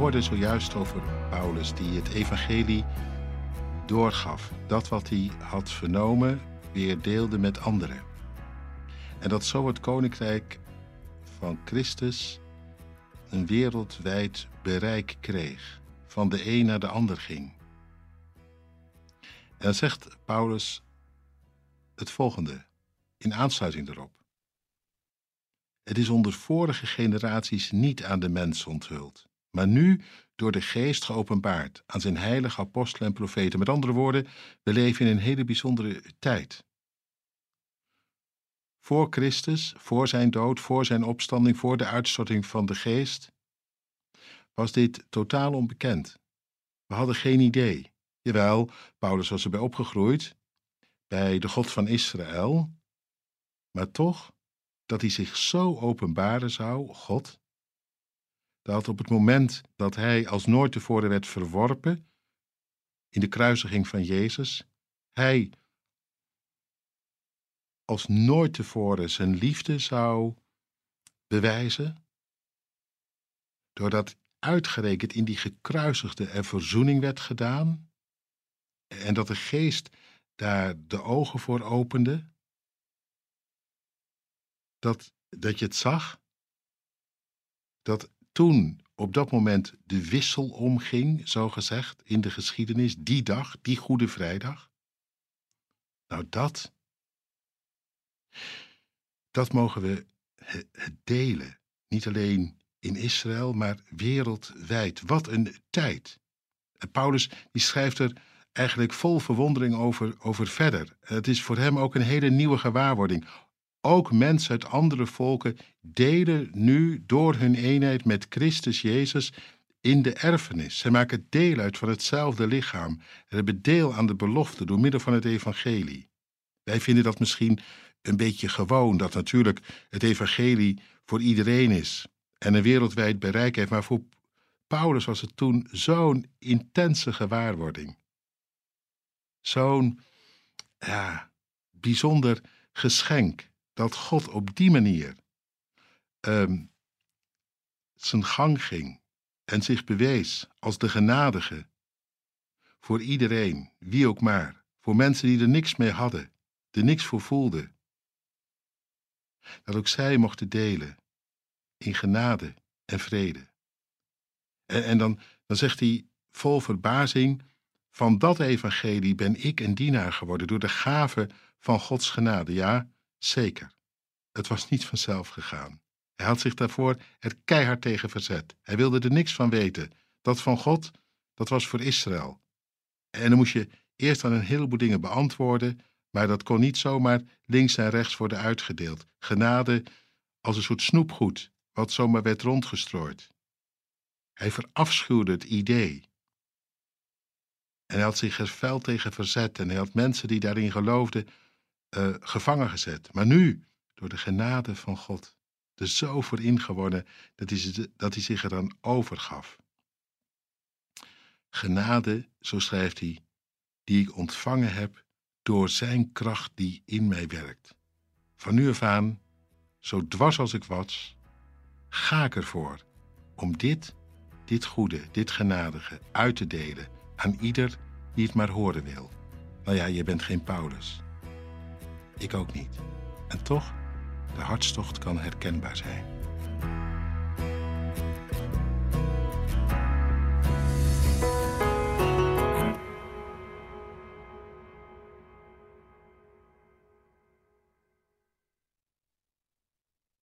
hoorden zojuist over Paulus die het evangelie doorgaf. Dat wat hij had vernomen weer deelde met anderen. En dat zo het koninkrijk van Christus een wereldwijd bereik kreeg, van de een naar de ander ging. En dan zegt Paulus het volgende, in aansluiting daarop. Het is onder vorige generaties niet aan de mens onthuld, maar nu door de geest geopenbaard aan zijn heilige apostelen en profeten. Met andere woorden, we leven in een hele bijzondere tijd. Voor Christus, voor zijn dood, voor zijn opstanding, voor de uitstorting van de geest, was dit totaal onbekend. We hadden geen idee. Jawel, Paulus was erbij opgegroeid, bij de God van Israël, maar toch dat hij zich zo openbaren zou, God, dat op het moment dat hij als nooit tevoren werd verworpen in de kruisiging van Jezus, hij als nooit tevoren zijn liefde zou bewijzen, doordat uitgerekend in die gekruisigde er verzoening werd gedaan en dat de geest daar de ogen voor opende, dat, dat je het zag, dat toen op dat moment de wissel omging, zo gezegd, in de geschiedenis, die dag, die Goede Vrijdag. Nou, dat, dat mogen we delen. Niet alleen in Israël, maar wereldwijd. Wat een tijd. Paulus die schrijft er eigenlijk vol verwondering over, over verder. Het is voor hem ook een hele nieuwe gewaarwording. Ook mensen uit andere volken delen nu door hun eenheid met Christus Jezus in de erfenis. Zij maken deel uit van hetzelfde lichaam en hebben deel aan de belofte door middel van het evangelie. Wij vinden dat misschien een beetje gewoon, dat natuurlijk het evangelie voor iedereen is en een wereldwijd bereik heeft, maar voor Paulus was het toen zo'n intense gewaarwording. Zo'n ja, bijzonder geschenk dat God op die manier um, zijn gang ging en zich bewees als de genadige voor iedereen, wie ook maar, voor mensen die er niks mee hadden, er niks voor voelden. Dat ook zij mochten delen in genade en vrede. En, en dan, dan zegt hij vol verbazing: Van dat evangelie ben ik een dienaar geworden door de gave van Gods genade. Ja, Zeker. Het was niet vanzelf gegaan. Hij had zich daarvoor er keihard tegen verzet. Hij wilde er niks van weten. Dat van God, dat was voor Israël. En dan moest je eerst aan een heleboel dingen beantwoorden, maar dat kon niet zomaar links en rechts worden uitgedeeld. Genade als een soort snoepgoed, wat zomaar werd rondgestrooid. Hij verafschuwde het idee. En hij had zich er fel tegen verzet en hij had mensen die daarin geloofden uh, gevangen gezet. Maar nu, door de genade van God, er zo voor ingeworden dat hij, dat hij zich er dan overgaf. Genade, zo schrijft hij, die ik ontvangen heb door zijn kracht die in mij werkt. Van nu af aan, zo dwars als ik was, ga ik ervoor om dit, dit goede, dit genadige uit te delen aan ieder die het maar horen wil. Nou ja, je bent geen Paulus. Ik ook niet. En toch, de hartstocht kan herkenbaar zijn.